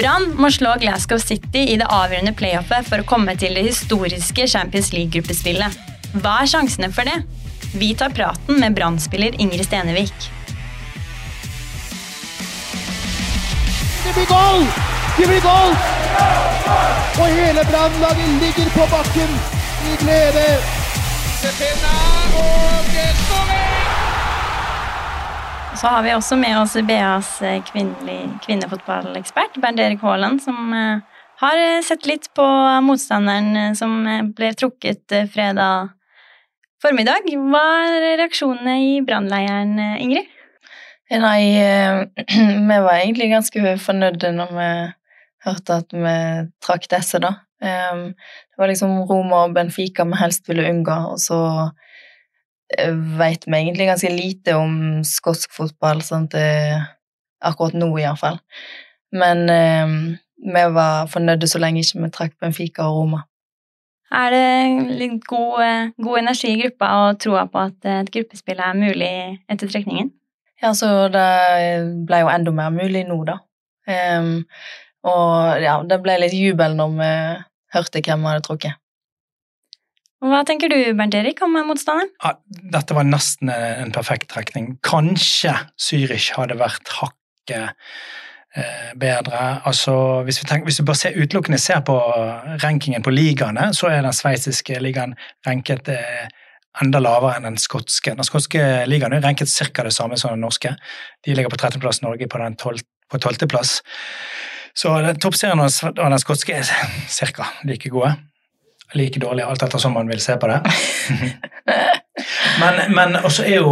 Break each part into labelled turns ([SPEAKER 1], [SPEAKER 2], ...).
[SPEAKER 1] Brann må slå Glasgow City i det avgjørende playoffet for å komme til det historiske Champions League-gruppespillet. Hva er sjansene for det? Vi tar praten med Brann-spiller Ingrid Stenevik.
[SPEAKER 2] Det blir goal! Det blir goal! Og hele Brannlaget ligger på bakken i glede.
[SPEAKER 1] Så har vi også med oss BAs kvinnefotballekspert, Bernt Erik Haaland, som eh, har sett litt på motstanderen eh, som eh, ble trukket eh, fredag formiddag. Hva er reaksjonene i brannleiren, eh, Ingrid?
[SPEAKER 3] Nei, eh, vi var egentlig ganske fornøyde når vi hørte at vi trakk disse, da. Det var liksom Roma og Benfica vi helst ville unngå, og så eh, vet vi egentlig ganske lite om skotsk fotball, sånn til akkurat nå iallfall. Men eh, vi var fornøyde så lenge ikke vi trakk Benfica og Roma.
[SPEAKER 1] Er det litt god, eh, god energi i gruppa og troa på at eh, et gruppespill er mulig etter trekningen?
[SPEAKER 3] Ja, så det ble jo enda mer mulig nå, da. Um, og ja, det ble litt jubel når vi hørte hvem vi hadde trukket.
[SPEAKER 1] Hva tenker du, Bernt Erik, om motstanderen?
[SPEAKER 4] Ja, dette var nesten en perfekt trekning. Kanskje Zürich hadde vært hakket eh, bedre. Altså, hvis, vi tenker, hvis vi bare ser, utelukkende ser på rankingen på ligaene, så er den sveitsiske ligaen ranket eh, enda lavere enn den skotske. Den skotske ligaen er ranket ca. det samme som den norske. De ligger på 13.-plass, Norge på den 12 på 12.-plass. Så toppserien og den skotske er ca. like gode. Like dårlig, alt etter som man vil se på det. Men, men også er jo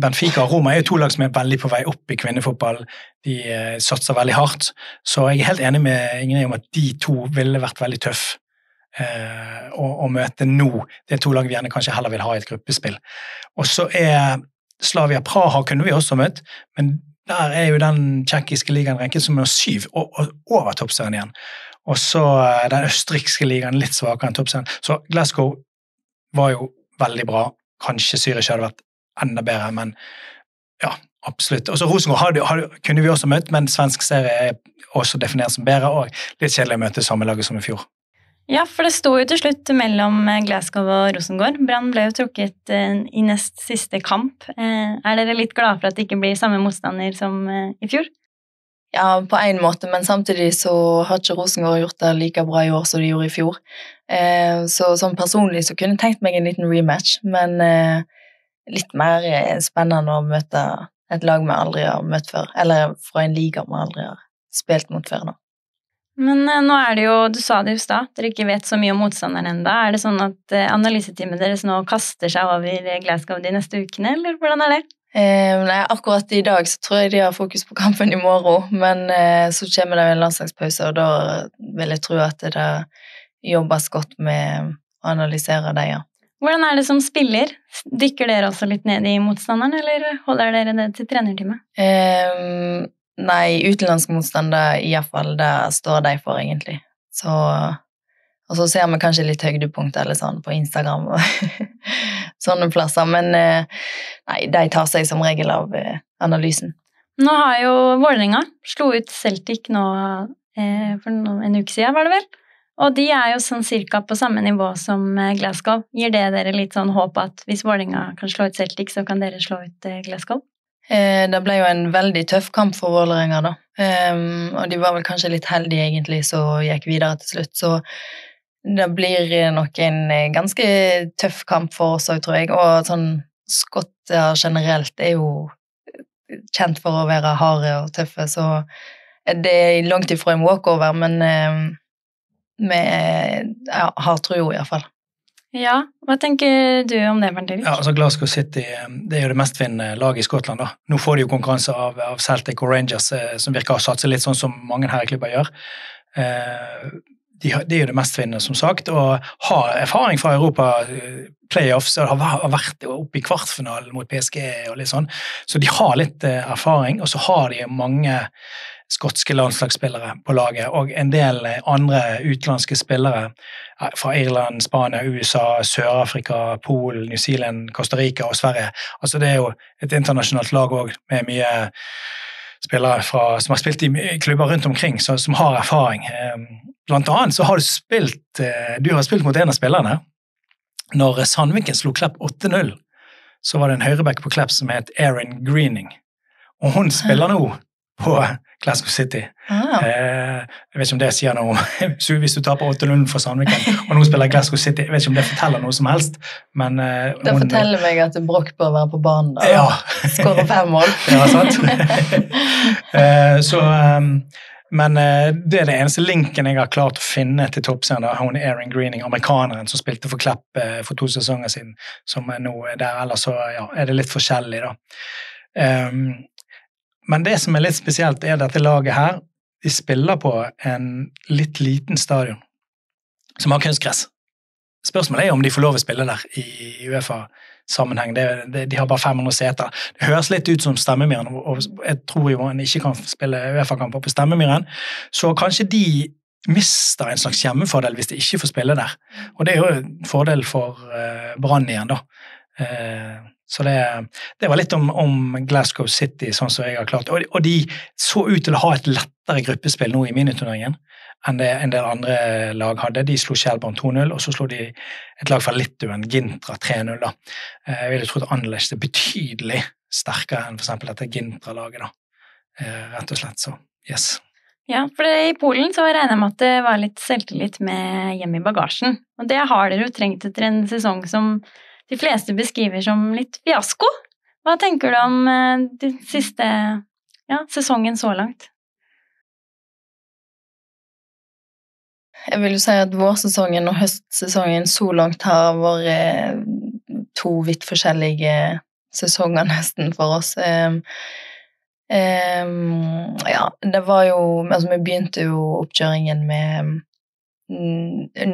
[SPEAKER 4] Benfica og Roma er jo to lag som er veldig på vei opp i kvinnefotball. De eh, satser veldig hardt. Så jeg er helt enig med Ingrid om at de to ville vært veldig tøff eh, å, å møte nå. Det er to lag vi gjerne kanskje heller vil ha i et gruppespill. Og så er Slavia Praha kunne vi også møtt, men der er jo den tsjekkiske ligaen ranket som nummer syv, og, og over toppserien igjen. Og så eh, den østerrikske ligaen litt svakere enn toppserien. Så Glasgow var jo veldig bra. Kanskje Zürich hadde vært enda bedre, men ja, absolutt. Og så Rosenborg kunne vi også møtt, men svensk serie er også definert som bedre, og litt kjedelig å møte samme laget som i fjor.
[SPEAKER 1] Ja, for det sto jo til slutt mellom eh, Glasgow og Rosengård. Brann ble jo trukket eh, i nest siste kamp. Er dere litt glade for at det ikke blir samme motstander som i fjor?
[SPEAKER 3] Ja, på en måte, men samtidig så har ikke Rosengård gjort det like bra i år som de gjorde i fjor. Eh, så sånn personlig så kunne jeg tenkt meg en liten rematch, men eh, litt mer eh, spennende å møte et lag vi aldri har møtt før, eller fra en liga vi aldri har spilt mot før. nå.
[SPEAKER 1] Men nå er det jo, du sa det i stad, dere ikke vet så mye om motstanderen enda. Er det sånn at analyseteamet deres nå kaster seg over Glasgow de neste ukene, eller hvordan er det?
[SPEAKER 3] Eh, nei, akkurat i dag så tror jeg de har fokus på kampen i morgen, men eh, så kommer det en landslagspause, og da vil jeg tro at det jobbes godt med å analysere det, ja.
[SPEAKER 1] Hvordan er det som spiller? Dykker dere også litt ned i motstanderen, eller holder dere det til trenerteamet?
[SPEAKER 3] Eh, nei, utenlandsk motstander, iallfall, det står de for, egentlig. Så Og så ser vi kanskje litt høydepunkter eller sånn på Instagram og sånne plasser, men eh, nei, de tar seg som regel av eh, analysen.
[SPEAKER 1] Nå har jo Vålerenga slo ut Celtic nå eh, for en uke siden, var det vel? Og de er jo sånn cirka på samme nivå som Glasgow. Gir det dere litt sånn håp at hvis Vålerenga kan slå ut Celtic, så kan dere slå ut Glasgow?
[SPEAKER 3] Det ble jo en veldig tøff kamp for Vålerenga, da. Ehm, og de var vel kanskje litt heldige, egentlig, så gikk videre til slutt. Så det blir eh, nok en eh, ganske tøff kamp for oss òg, tror jeg. Og sånn skotter generelt er jo kjent for å være harde og tøffe, så det er langt ifra en walkover, men eh, vi ja, har tro, iallfall.
[SPEAKER 1] Ja, hva tenker du om det, Bernt Erik?
[SPEAKER 4] Ja, altså Glasgow City det er jo det mestvinnende laget i Skottland. da. Nå får de jo konkurranse av, av Celtic og Rangers, eh, som virker å satse litt sånn som mange her i klubben gjør. Eh, de, det er jo det mestvinnende, som sagt, og har erfaring fra Europa eh, playoffs. og Har vært oppe i kvartfinalen mot PSG og litt sånn. Så de har litt eh, erfaring, og så har de mange skotske landslagsspillere på laget, og en del eh, andre utenlandske spillere fra Irland, Spania, USA, Sør-Afrika, Polen, New Zealand, Costa Rica og Sverige. Altså Det er jo et internasjonalt lag òg, med mye spillere fra, som har spilt i klubber rundt omkring, så, som har erfaring. Eh, Blant annet så har du spilt eh, Du har spilt mot en av spillerne. Når Sandviken slo Klepp 8-0, så var det en høyreback på Klepp som het Erin Greening. Og hun spiller nå på Glasgow City.
[SPEAKER 3] Ah,
[SPEAKER 4] Eh, jeg vet ikke om det sier noe om Hvis du taper 8-0 for Sandviken, og nå spiller Glasgow City, jeg vet ikke om det forteller noe som helst, men eh,
[SPEAKER 3] det
[SPEAKER 4] hun-
[SPEAKER 3] forteller meg at Broch bør være på banen da.
[SPEAKER 4] Ja.
[SPEAKER 3] Skåre fem mål.
[SPEAKER 4] Ja, sant? Eh, så, ehm, men eh, det er det eneste linken jeg har klart å finne til toppserien. da, Hun Erin Greening, amerikaneren som spilte for Klepp eh, for to sesonger siden, som er nå er der. Ellers så ja, er det litt forskjellig, da. Um, men det som er litt spesielt, er dette laget her. De spiller på en litt liten stadion som har kunstgress. Spørsmålet er om de får lov å spille der i Uefa-sammenheng. Det, det, de har bare 500 seter. Det høres litt ut som Stemmemyren, og jeg tror jo en ikke kan spille Uefa-kamper på Stemmemyren. Så kanskje de mister en slags hjemmefordel hvis de ikke får spille der. Og det er jo en fordel for uh, Brann igjen, da. Uh, så det, det var litt om, om Glasgow City, sånn som jeg har klart. Og, og de så ut til å ha et lettere gruppespill nå i miniturneringen enn det en del andre lag hadde. De slo Shelbourne 2-0, og så slo de et lag fra Litauen, Gintra, 3-0. da. Eh, Jeg ville trodd Anderlecht er betydelig sterkere enn eksempel dette Gintra-laget, da. Eh, Rett og slett, så yes.
[SPEAKER 1] Ja, for i Polen så regner jeg med at det var litt selvtillit med hjem i bagasjen. Og det har dere jo trengt etter en sesong som de fleste beskriver som litt fiasko. Hva tenker du om eh, den siste ja, sesongen så langt?
[SPEAKER 3] Jeg vil jo si at vårsesongen og høstsesongen så langt har vært eh, to vidt forskjellige sesonger nesten for oss. Um, um, ja, det var jo Altså, vi begynte jo oppkjøringen med um,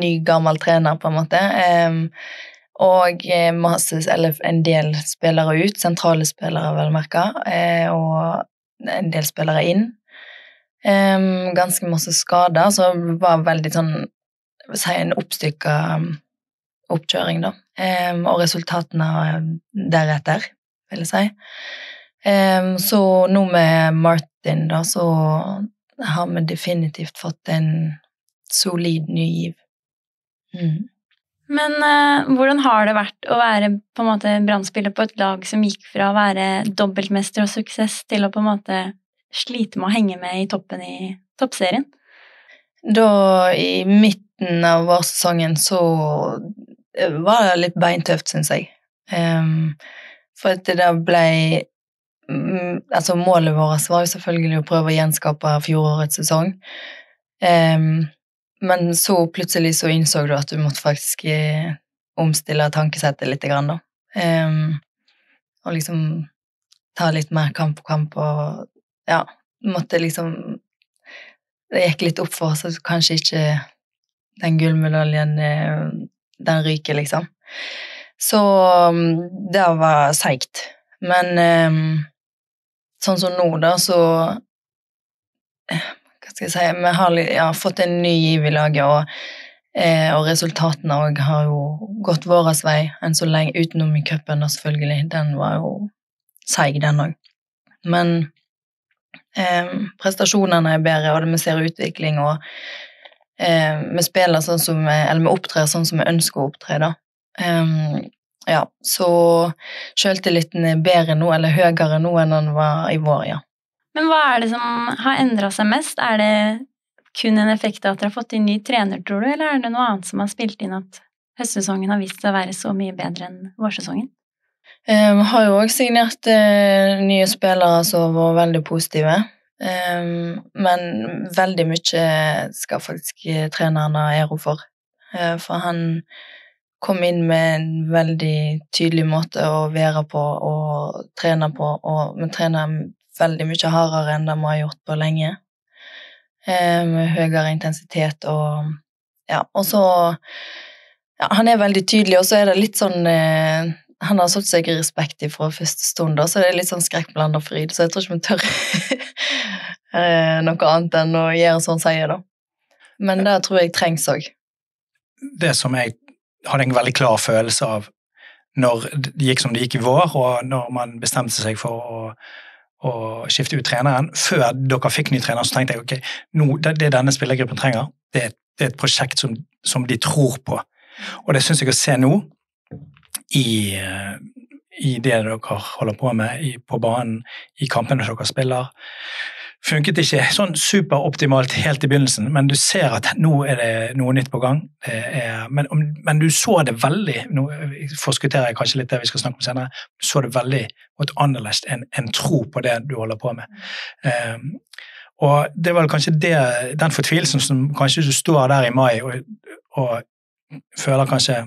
[SPEAKER 3] ny, gammel trener, på en måte. Og eh, masse, eller en del spillere ut, sentrale spillere, vel merka, eh, og en del spillere inn. Em, ganske masse skader, så det var veldig sånn si en oppstykka um, oppkjøring, da. Um, og resultatene um, deretter, vil jeg si. Um, så nå med Martin, da, så har vi definitivt fått en solid ny giv. Mm.
[SPEAKER 1] Men uh, hvordan har det vært å være på en måte brannspiller på et lag som gikk fra å være dobbeltmester og suksess til å på en måte slite med å henge med i toppen i toppserien?
[SPEAKER 3] Da, i midten av vårsesongen, så eh, var det litt beintøft, syns jeg. Um, for at det da ble mm, Altså, målet vårt var jo selvfølgelig å prøve å gjenskape fjorårets sesong. Um, men så plutselig så innså du at du måtte faktisk eh, omstille tankesettet litt, grann, da. Em, og liksom ta litt mer kamp på kamp og ja, måtte liksom Det gikk litt opp for oss at kanskje ikke den gullmedaljen eh, den ryker, liksom. Så mm, det var seigt. Men eh, sånn som nå, da, så eh, Hva skal jeg si Vi har ja, fått en ny giv i laget, og, og resultatene òg har jo gått vår vei enn så lenge, utenom i cupen, selvfølgelig. Den var jo seig, den òg. Men eh, prestasjonene er bedre, og vi ser utvikling, og eh, vi spiller sånn som vi, eller vi opptrer sånn som vi ønsker å opptre, da. Em, ja, så sjøltilliten er bedre nå, eller høyere nå enn den var i vår, ja.
[SPEAKER 1] Men hva er det som har endra seg mest? Er det kun en effekt av at dere har fått inn ny trener, tror du, eller er det noe annet som har spilt inn at høstsesongen har vist seg å være så mye bedre enn vårsesongen?
[SPEAKER 3] Vi har jo òg signert uh, nye spillere som var veldig positive. Um, men veldig mye skal faktisk eh, treneren ha æro for. Uh, for han kom inn med en veldig tydelig måte å være på og trene på, og vi trener veldig mye hardere enn det vi har gjort på lenge. Eh, med høyere intensitet og Ja, og så ja, Han er veldig tydelig, og så er det litt sånn eh, Han har satt seg i respekt fra første stund, så det er litt sånn skrekkblanda fryd, så jeg tror ikke vi tør eh, noe annet enn å gjøre som han sier, da. Men det tror jeg trengs òg.
[SPEAKER 4] Det som jeg hadde en veldig klar følelse av når det gikk som det gikk i vår, og når man bestemte seg for å, å skifte ut treneren. Før dere fikk ny trener, så tenkte jeg ok, nå, det, det denne spillergruppen trenger, det er, det er et prosjekt som, som, de tror på. Og det syns jeg å se nå i, i det dere holder på med i, på banen, i kampene dere spiller funket ikke sånn superoptimalt helt i begynnelsen, men du ser at nå er det noe nytt på gang. Er, men, men, du så det veldig Nå forskutterer jeg kanskje litt det vi skal snakke om senere. Du så det veldig mot annerledes en, en tro på det du holder på med. Um, og det var kanskje det, den fortvilelsen som kanskje du står der i mai og, og føler kanskje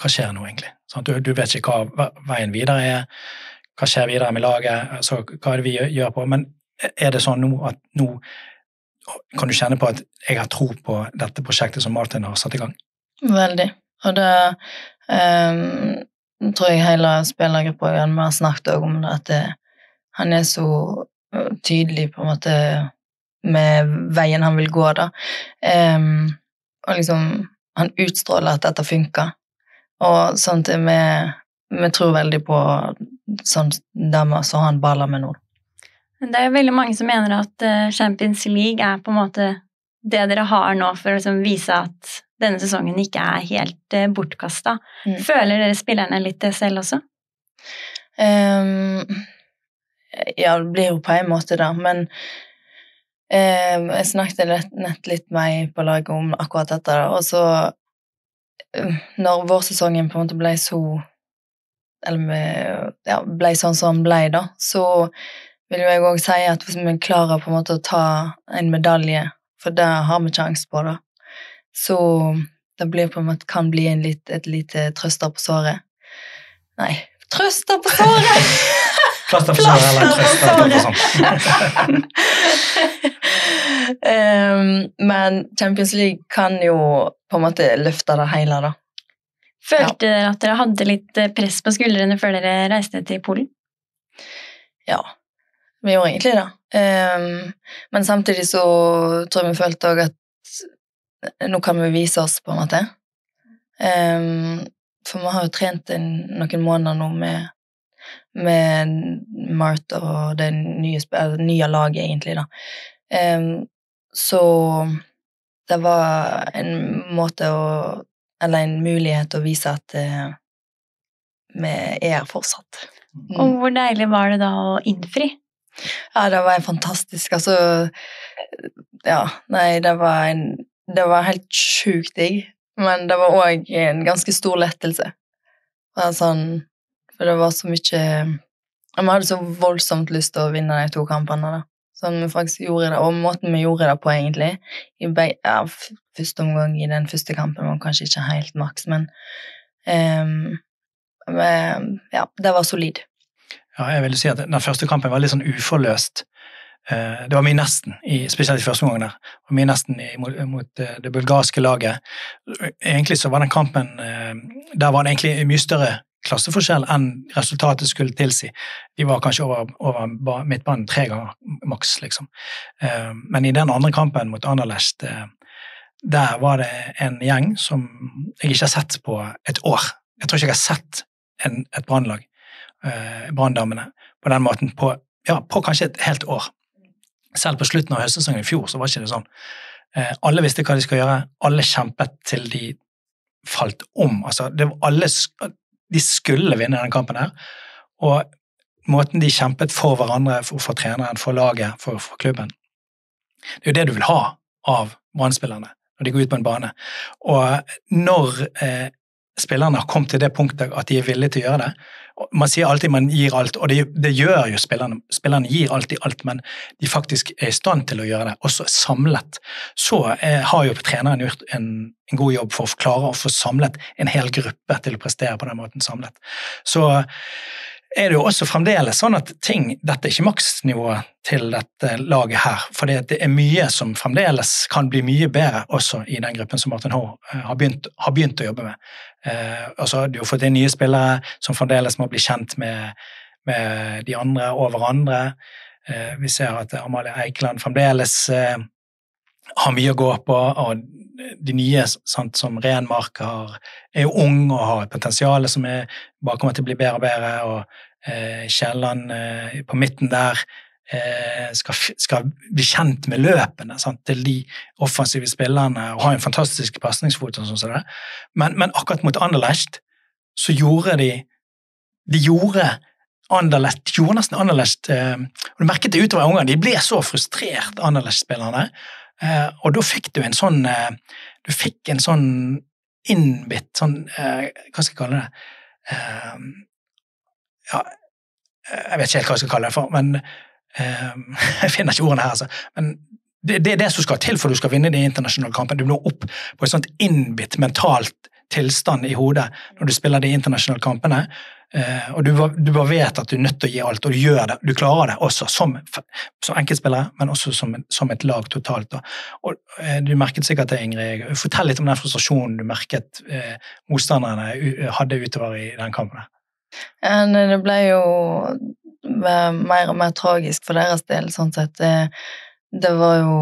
[SPEAKER 4] Hva skjer nå, egentlig? Sånn, du, du vet ikke hva veien videre er hva skjer videre med laget, altså, hva er det vi gjør på. Men er det sånn nå at nå kan du kjenne på at jeg har tro på dette prosjektet som Martin har satt i gang?
[SPEAKER 3] Veldig. Og det um, tror jeg hele spillergruppa har snakket om det, at det, han er så tydelig på en måte med veien han vil gå, da. Um, og liksom Han utstråler at dette funker. Og sånn at vi, vi tror veldig på sånn damer som han baller med nå.
[SPEAKER 1] Det er jo veldig mange som mener at eh, Champions League er på en måte det dere har nå for å liksom vise at denne sesongen ikke er helt uh, bortkasta. Mm. Føler dere spillerne litt det selv også?
[SPEAKER 3] Um, ja, det blir jo på en måte det, men um, jeg snakket nett, nett litt med ei på laget om akkurat dette, og så Når vårsesongen på en måte ble så eller ja, ble sånn som den ble, da, så vil jo jeg òg si at hvis vi klarer på en måte å ta en medalje, for det har vi sjanse på, da, så det blir på en måte, kan bli en litt, et lite trøster på såret. Nei, trøster på såret!
[SPEAKER 4] Plaster på såret eller trøster sånt.
[SPEAKER 3] um, men Champions League kan jo på en måte løfte det hele, da.
[SPEAKER 1] Følte dere at dere hadde litt eh, press på skuldrene før dere reiste til Polen?
[SPEAKER 3] Ja, vi gjorde egentlig det. Um, men samtidig så tror jeg vi følte òg at nå kan vi vise oss, på en måte. Um, for vi har jo trent en, noen måneder nå med, med Mart og det nye, nye laget, egentlig, da. Um, så det var en måte å eller en mulighet å vise at uh, vi er her fortsatt.
[SPEAKER 1] Mm. Og hvor deilig var det da å innfri?
[SPEAKER 3] Ja, det var en fantastisk. Altså Ja, nei, det var en Det var helt sjukt digg, men det var òg en ganske stor lettelse. Det sånn, for det var så mye Vi hadde så voldsomt lyst til å vinne de to kampene. da. Sånn vi faktisk gjorde det, og måten vi gjorde det på, egentlig. I ja, første omgang i den første kampen var kanskje ikke helt maks, men um, ja, det var solid.
[SPEAKER 4] Ja, jeg vil si at Den første kampen var litt sånn uforløst. Eh, det var mye nesten, spesielt i første omgang. der. Det mye nesten mot, mot eh, det bulgarske laget. Egentlig så var den kampen eh, Der var det egentlig mye større klasseforskjell enn resultatet skulle tilsi. De var kanskje over, over midtbanen tre ganger maks, liksom. Eh, men i den andre kampen mot Anderlecht, eh, der var det en gjeng som jeg ikke har sett på et år. Jeg tror ikke jeg har sett en, et brannlag, eh, Branndamene, på den måten på, ja, på kanskje et helt år. Selv på slutten av høstsesongen i fjor så var ikke det sånn. Alle visste hva de skulle gjøre, alle kjempet til de falt om. Altså, alle, de skulle vinne denne kampen her. Og måten de kjempet for hverandre, for, for treneren, for laget, for, for, klubben Det er jo det du vil ha av brann når de går ut på en bane. Og når eh, spillerne har kommet til det punktet at de er villige til å gjøre det, Man sier alltid man gir alt, og det, det gjør jo spillerne. Spillerne gir alltid alt, men de faktisk er i stand til å gjøre det, også samlet. Så er, har jo treneren gjort en, en, god jobb for å klare å få samlet en hel gruppe til å prestere på den måten samlet. Så er det jo også fremdeles sånn at ting Dette er ikke maksnivået til dette laget her. For det er mye som fremdeles kan bli mye bedre også i den gruppen som Martin H eh, har har begynt å jobbe med. Eh, har du har fått inn nye spillere som fremdeles må bli kjent med, med de andre og hverandre. Eh, vi ser at Amalie Eikeland fremdeles eh, har mye å gå på, og de nye, sant, som Renmark, har, er jo ung og har et potensial som er, bare kommer til å bli bedre og bedre. og Kielland på midten der skal, skal, bli kjent med løpene sant, til de offensive spillerne og ha en fantastisk pasningsfot. Sånn, men, men, akkurat mot Anderlecht så gjorde de De gjorde Anderlecht, gjorde nesten Anderlecht eh, og Du merket det utover ungene. De ble så frustrert, Anderlecht-spillerne. Eh, og da fikk du en sånn eh, Du fikk en sånn innbitt sånn eh, Hva skal jeg kalle det? ja, jeg vet ikke helt hva jeg skal kalle det for, men jeg finner ikke ordene her, altså. Men det, det, er det som skal til for du skal vinne de internasjonale kampene. Du når opp på et sånt innbitt mentalt tilstand i hodet når du spiller de internasjonale kampene. Uh, og du, du, bare vet at du er nødt til å gi alt, og du gjør det. Du klarer det også som, som enkeltspillere, men også som, som et lag totalt. Og uh, Du merket sikkert det, Ingrid. Fortell litt om den frustrasjonen du merket uh, motstanderne hadde utover i den kampen.
[SPEAKER 3] Ja, det ble jo mer og mer tragisk for deres del, sånn sett. Det, det var jo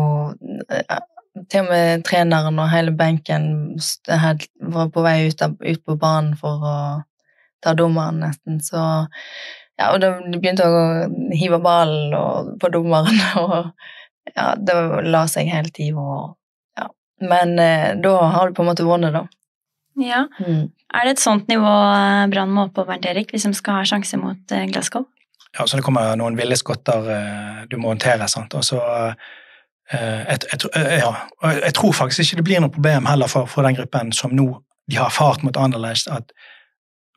[SPEAKER 3] til og med treneren og hele benken var på vei ut, av, ut på banen for å ta dommeren, nesten. Så ja, og de begynte å hive ballen på dommeren, og ja, det la seg hele tida. Ja. Men eh, da har du på en måte vunnet, da.
[SPEAKER 1] Ja. Mm. Er det et sånt nivå eh, Brann må opp på, Bernt Erik, hvis de skal ha sjanse mot eh, Glasgow?
[SPEAKER 4] Ja, så det kommer noen ville skotter eh, du må håndtere, sant. Og så jeg, jeg, ja, jeg, tror faktisk ikke det blir noe problem heller for, for den gruppen som nå de har erfart mot Anderlecht, at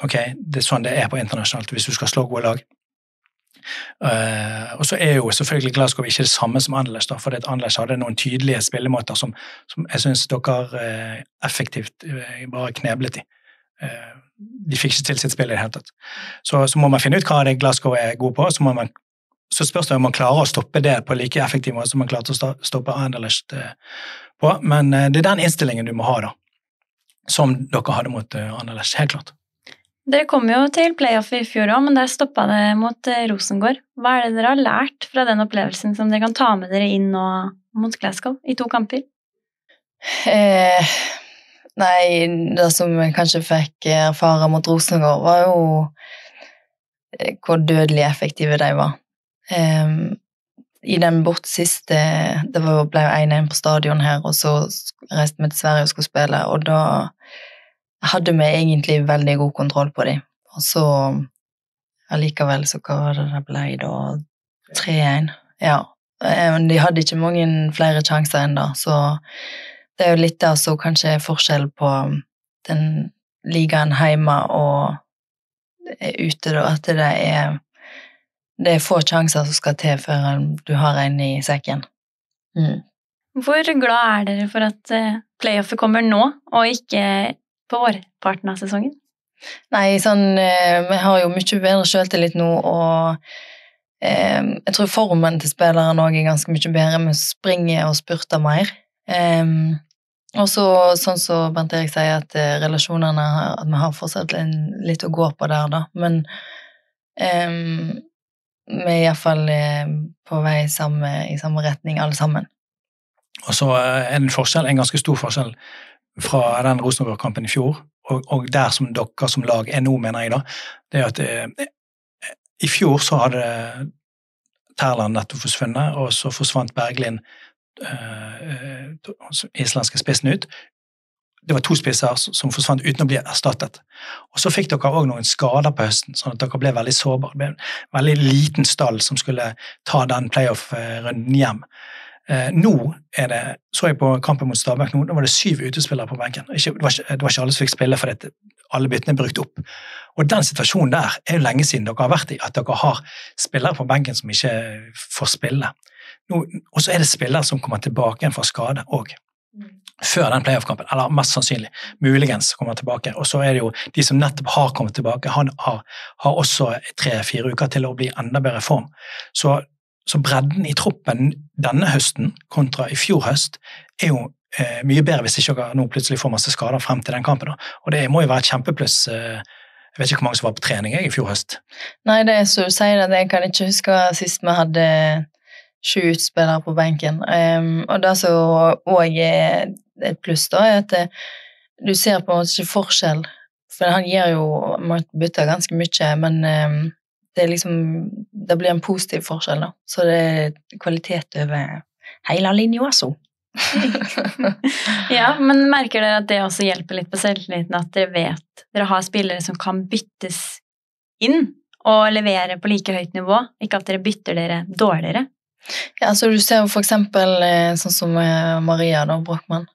[SPEAKER 4] ok, det er sånn det er på internasjonalt hvis du skal slå gode lag. Uh, og så er jo selvfølgelig Glasgow ikke det samme som Anderlecht, for Anderlecht hadde noen tydelige spillemåter som, som jeg syns dere uh, effektivt uh, bare kneblet i. de fikk ikke til sitt spill i det hele tatt. Så, så, må man finne ut hva det Glasgow er god på, så, må man, så spørs det om man klarer å stoppe det på like effektiv måte som man klarte å stoppe Anderlecht på. Men det er den innstillingen du må ha, da. Som dere hadde mot Anderlecht, helt klart.
[SPEAKER 1] Dere kom jo til playoff i fjor òg, men der stoppa det mot eh, Rosengård. Hva er det dere har lært fra den opplevelsen som dere kan ta med dere inn nå mot Glasgow i to kamper?
[SPEAKER 3] Eh, nei, det som jeg kanskje fikk erfare mot Rosengård, var jo eh, hvor dødelig effektive de var. Um, I den bort siste Det ble jo 1-1 på stadion her, og så reiste vi til Sverige og skulle spille, og da hadde vi egentlig veldig god kontroll på dem. Og så allikevel, så hva var det det ble da? 3-1. Ja. Eh, de hadde ikke mange flere sjanser ennå, så det er jo litt det som kanskje er forskjell på den ligaen hjemme og ute, da, at det er det er få sjanser som skal til før du har en i sekken. Mm.
[SPEAKER 1] Hvor glad er dere for at eh, playoffet kommer nå, og ikke på vårparten av sesongen?
[SPEAKER 3] Nei, sånn eh, Vi har jo mye bedre selvtillit nå, og eh, jeg tror formen til spillerne òg er ganske mye bedre. Vi springer og spurter mer. Eh, og så, sånn som så Bernt Erik sier, at eh, relasjonene At vi har fortsatt en, litt å gå på der, da. Men um, vi er iallfall eh, på vei samme, i samme retning, alle sammen.
[SPEAKER 4] Og så er det en forskjell, en ganske stor forskjell fra den Rosenborg-kampen i fjor, og, og, der som dere som lag er nå, mener jeg, da, det er at eh, i fjor så hadde Terland nettopp forsvunnet, og så forsvant Berglind, eh, islandske spissen, ut. Det var to spisser som forsvant uten å bli erstattet. Og Så fikk dere òg noen skader på høsten, sånn at dere ble veldig sårbare. Det ble en veldig liten stall som skulle ta den playoff-runden hjem. Eh, nå er det, så jeg på kampen mot Stabæk nå, nå var det syv utespillere på benken. Det, var ikke, det, var ikke, alle som fikk spille, for alle byttene er brukt opp. Og den situasjonen der er jo lenge siden dere har vært i, at dere har spillere på benken som ikke får spille. Og så er det spillere som kommer tilbake igjen fra skade òg. Før den playoff-kampen, eller mest sannsynlig. Muligens kommer tilbake. Og så er det jo de som nettopp har kommet tilbake, han har, har også tre-fire uker til å bli enda bedre i form. Så, så bredden i troppen denne høsten kontra i fjor høst er jo eh, mye bedre hvis ikke dere nå plutselig får masse skader frem til den kampen. Da. Og det må jo være et kjempepluss. Eh, jeg vet ikke hvor mange som var på trening jeg, i fjor høst.
[SPEAKER 3] Nei, det er så du sier det. jeg kan ikke huske sist vi hadde sju utspillere på benken. Um, og det som òg er et pluss, da, er at det, du ser på en måte ikke forskjell. For han gir jo Man bytter ganske mye, men um, det er liksom Det blir en positiv forskjell, da. Så det er kvalitet over hele linja, altså.
[SPEAKER 1] Ja, men merker dere at det også hjelper litt på selvtilliten, at dere vet dere har spillere som kan byttes inn og levere på like høyt nivå, ikke at dere bytter dere dårligere?
[SPEAKER 3] Ja, så du ser jo for eksempel eh, sånn som eh, Maria da, Brochmann.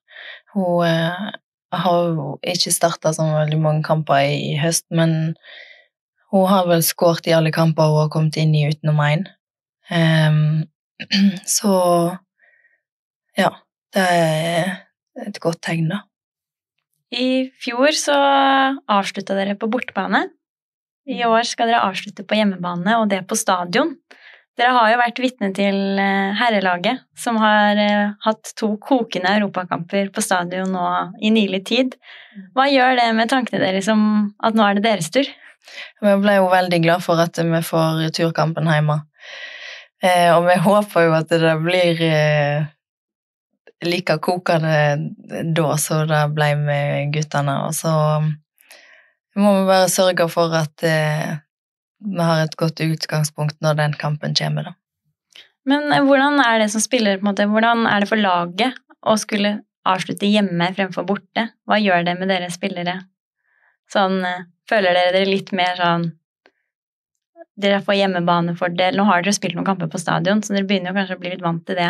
[SPEAKER 3] Hun eh, har jo ikke starta så veldig mange kamper i høst, men hun har vel skåret i alle kamper hun har kommet inn i utenom én. Um, så ja, det er et godt tegn, da.
[SPEAKER 1] I fjor så avslutta dere på bortebane. I år skal dere avslutte på hjemmebane, og det på stadion. Dere har jo vært vitne til eh, herrelaget, som har eh, hatt to kokende europakamper på stadion nå i nylig tid. Hva gjør det med tankene deres om at nå er det deres tur?
[SPEAKER 3] Vi ble jo veldig glad for at vi får returkampen hjemme. Eh, og vi håper jo at det blir like kokende da som det ble med guttene. Og så må vi bare sørge for at vi har et godt utgangspunkt når den kampen kommer, da.
[SPEAKER 1] Men eh, hvordan er det som spiller, på en måte? Hvordan er det for laget å skulle avslutte hjemme fremfor borte? Hva gjør det med dere spillere? Sånn, eh, føler dere dere litt mer sånn Dere får hjemmebanefordel. Nå har dere spilt noen kamper på stadion, så dere begynner jo kanskje å bli litt vant til det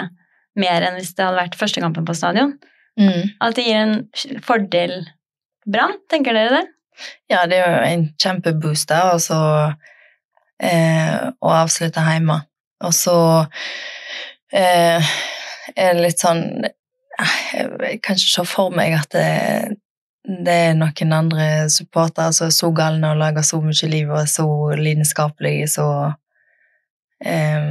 [SPEAKER 1] mer enn hvis det hadde vært første kampen på stadion.
[SPEAKER 3] Mm.
[SPEAKER 1] At det gir en fordel Brann, tenker dere det?
[SPEAKER 3] Ja, det er jo en kjempeboost der, og så eh, å avslutte hjemme. Og så eh, er det litt sånn eh, Jeg kan ikke se for meg at det, det er noen andre supportere som er så galne og lager så mye liv og er så lidenskapelige, så eh,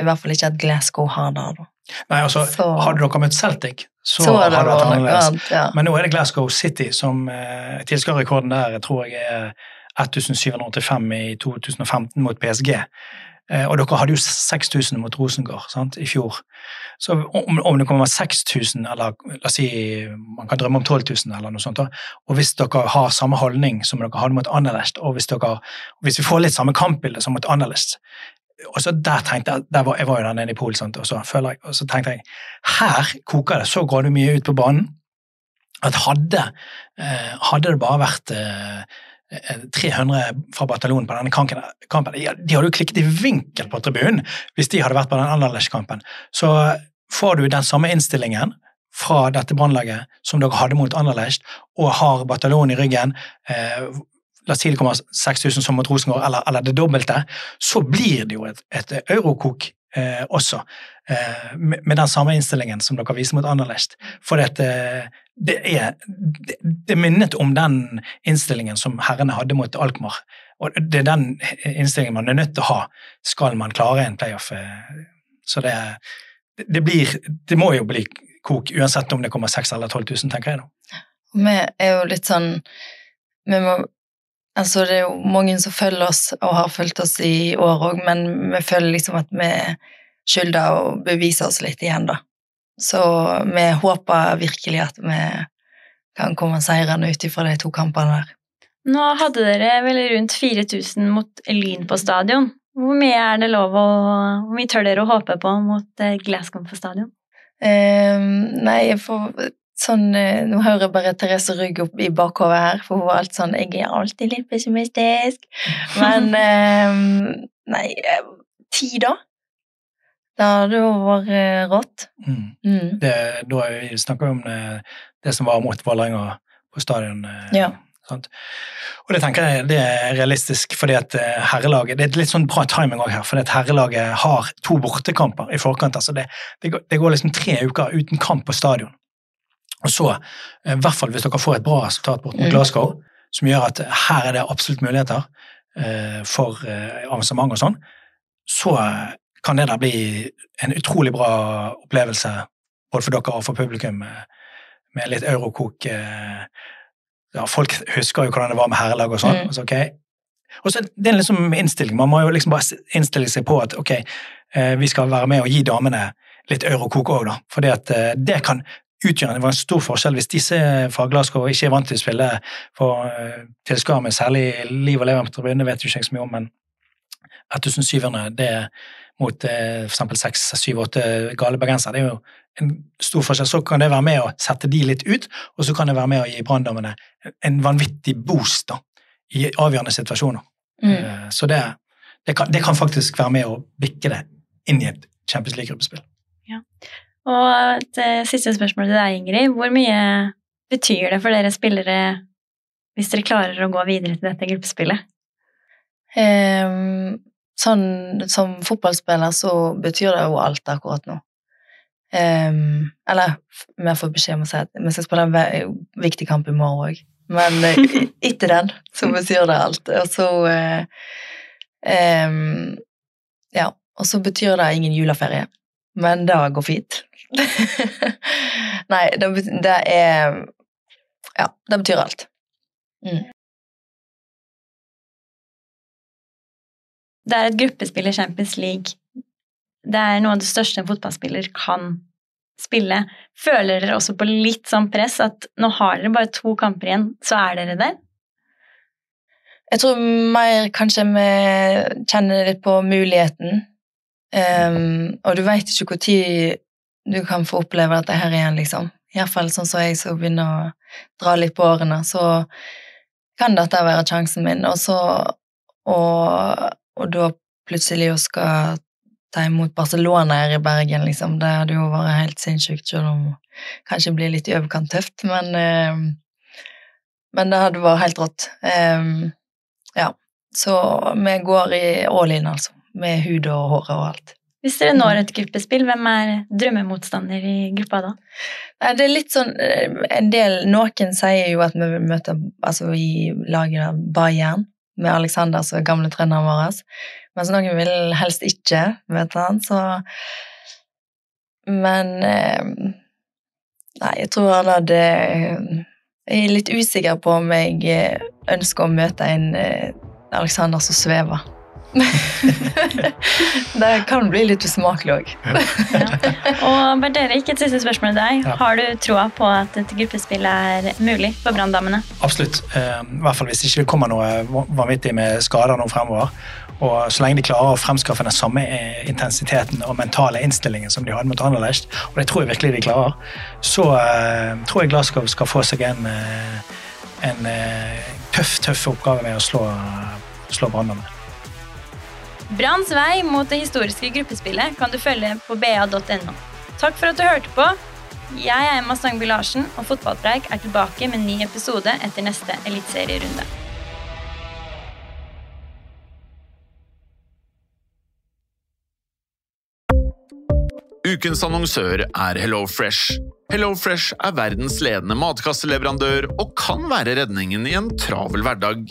[SPEAKER 3] I hvert fall ikke at Glasgow har det, da.
[SPEAKER 4] Nei, altså,
[SPEAKER 3] Så-
[SPEAKER 4] Hadde dere møtt Celtic, så,
[SPEAKER 3] Så
[SPEAKER 4] hadde
[SPEAKER 3] det
[SPEAKER 4] vært annerledes.
[SPEAKER 3] ja.
[SPEAKER 4] Men nå er det Glasgow City som eh, tilskuerrekorden der tror jeg er 1785 i 2015 mot PSG. Eh, og dere hadde jo 6000 mot Rosengård sant, i fjor. Så om, om det kommer 6000, eller la oss si man kan drømme om 12 000, eller noe sånt, da. og hvis dere har samme holdning som dere hadde mot Anderlecht, og hvis, dere, hvis vi får litt samme kampbilde som mot Anderlecht og så der tenkte Jeg der var, jeg var jo der nede i Polen, og, så jeg, og så tenkte jeg her koker det så grådig mye ut på banen at hadde, eh, hadde det bare vært eh, 300 fra bataljonen på denne kampen, De hadde jo klikket i vinkel på tribunen hvis de hadde vært på den Anderlecht-kampen. Så får du den samme innstillingen fra dette brannlaget som dere hadde mot Anderlecht, og har bataljonen i ryggen, eh, la oss si det kommer 6000 som mot Rosengård, eller, eller det dobbelte, så blir det jo et, et eurokok eh, også, eh, med, med den samme innstillingen som dere viser mot Anderlecht. For det, det, er, det, det minnet om den innstillingen som herrene hadde mot Alkmaar. Og det er den innstillingen man er nødt til å ha skal man klare en playoff. eh, Så det, det blir Det må jo bli kok, uansett om det kommer 6000 eller 12 000, tenker jeg da.
[SPEAKER 3] Vi er jo litt sånn vi må, altså Det er jo mange som følger oss, og har fulgt oss i år òg, men vi føler liksom at vi skylder å bevise oss litt igjen, da. Så vi håper virkelig at vi kan komme seirende ut ifra de to kampene der.
[SPEAKER 1] Nå hadde dere vel rundt 4000 mot Lyn på stadion. Hvor mye er det lov å Hvor mye tør dere å håpe på mot eh, Glasgow på stadion?
[SPEAKER 3] Um, nei, for sånn eh, Nå hører jeg bare Therese Rygg opp i bakhodet her, for hun var alt sånn Jeg er alltid litt pessimistisk. Men um, Nei, eh, ti, da? Det hadde jo vært eh, rått.
[SPEAKER 4] Mm.
[SPEAKER 3] Mm.
[SPEAKER 4] Det, da snakker vi om det, det som var mot Vålerenga på stadion. eh,
[SPEAKER 3] Ja.
[SPEAKER 4] Og det tenker jeg det er realistisk, fordi at eh, herrelaget Det er litt sånn bra timing også her, fordi at herrelaget har to bortekamper i forkant. altså Det, det, går, det går liksom tre uker uten kamp på stadion. Og så, eh, i hvert fall hvis dere får et bra resultat bort mot
[SPEAKER 3] Mm.
[SPEAKER 4] Glasgow, som gjør at her er det absolutt muligheter eh, for eh, avansement og sånn, så eh, kan det da bli en utrolig bra opplevelse både for dere og for publikum eh, med litt eurokok. eh, Ja, folk husker jo hvordan det var med herrelag og sånn.
[SPEAKER 3] Mm.
[SPEAKER 4] så, ok. Og så det er liksom innstilling. Man må jo liksom bare innstille seg på at ok, eh, vi skal være med og gi damene litt eurokok òg, da. For det kan utgjøre det var en stor forskjell hvis disse fra Glasgow ikke er vant til å spille for tilskuere med særlig liv og leve på tribunen, vet jo ikke jeg så mye om, men 1700 det mot eh, for eksempel seks, syv, åtte gale bergensere, det er jo en stor forskjell. Så kan det være med å sette de litt ut, og så kan det være med å gi branndommene en vanvittig boost da, i avgjørende situasjoner.
[SPEAKER 3] Mm.
[SPEAKER 4] Eh, Så det, det, kan, det kan faktisk være med å bikke det inn i et Champions League-gruppespill.
[SPEAKER 1] Og et eh, siste spørsmål til deg, Ingrid. Hvor mye betyr det for dere spillere hvis dere klarer å gå videre til dette gruppespillet?
[SPEAKER 3] Ehm, sånn som fotballspiller så betyr det jo alt akkurat nå. Um, eller vi har fått beskjed om å si at vi skal spille en viktig kamp i morgen òg. Men eh, etter den så betyr det alt. Og så uh, um, Ja. Og så betyr det ingen juleferie. Men det går fint. Nei, det, det er Ja, det betyr alt. Mm.
[SPEAKER 1] Det er et gruppespill i Champions League. Det er noe av det største en fotballspiller kan spille. Føler dere også på litt sånn press at nå har dere bare to kamper igjen, så er dere der?
[SPEAKER 3] Jeg tror mer kanskje vi kjenner litt på muligheten. Um, og du veit ikke når du kan få oppleve dette her igjen, liksom. Iallfall sånn som jeg som begynner å dra litt på årene, så kan dette være sjansen min. Og så Og, og da plutselig å skal ta imot Barcelona her i Bergen, liksom. Det hadde jo vært helt sinnssykt, selv om det kanskje blir litt i overkant tøft, men ehm, Men det hadde vært helt rått. Ehm, ja. Så vi går i all in, altså. Med hud og hår og alt.
[SPEAKER 1] Hvis dere når et gruppespill, hvem er drømmemotstander i gruppa da?
[SPEAKER 3] Det er litt sånn eh, En del Noen sier jo at vi vil møte altså i laget Bayern med Aleksander, som er gamle treneren vår. Mens noen vil helst ikke vet han, så Men eh, Nei, jeg tror han hadde Jeg er litt usikker på om jeg eh, ønsker å møte en eh, Alexander som svever. Det kan bli litt usmakelig òg.
[SPEAKER 1] Og Bernt Erik, et siste spørsmål til deg.
[SPEAKER 4] Ja.
[SPEAKER 1] Har du troa på at et gruppespill er mulig for Branndamene?
[SPEAKER 4] Absolutt. Eh, I hvert fall hvis det ikke kommer noe vanvittig med skader nå fremover. Og så lenge de klarer å fremskaffe den samme eh, intensiteten og mentale innstillingen som de hadde mot Anderlecht, og det tror jeg virkelig de klarer, så eh, tror jeg Glasgow skal få seg en, en tøff, tøff oppgave med å slå, slå Brannene.
[SPEAKER 1] Branns vei mot det historiske gruppespillet kan du følge på ba.no. Takk for at du hørte på. Jeg er Emma Stangby Larsen, og Fotballpreik er tilbake med en ny episode etter neste eliteserierunde.
[SPEAKER 5] Ukens annonsør er HelloFresh. HelloFresh er verdens ledende matkasseleverandør og kan være redningen i en travel hverdag.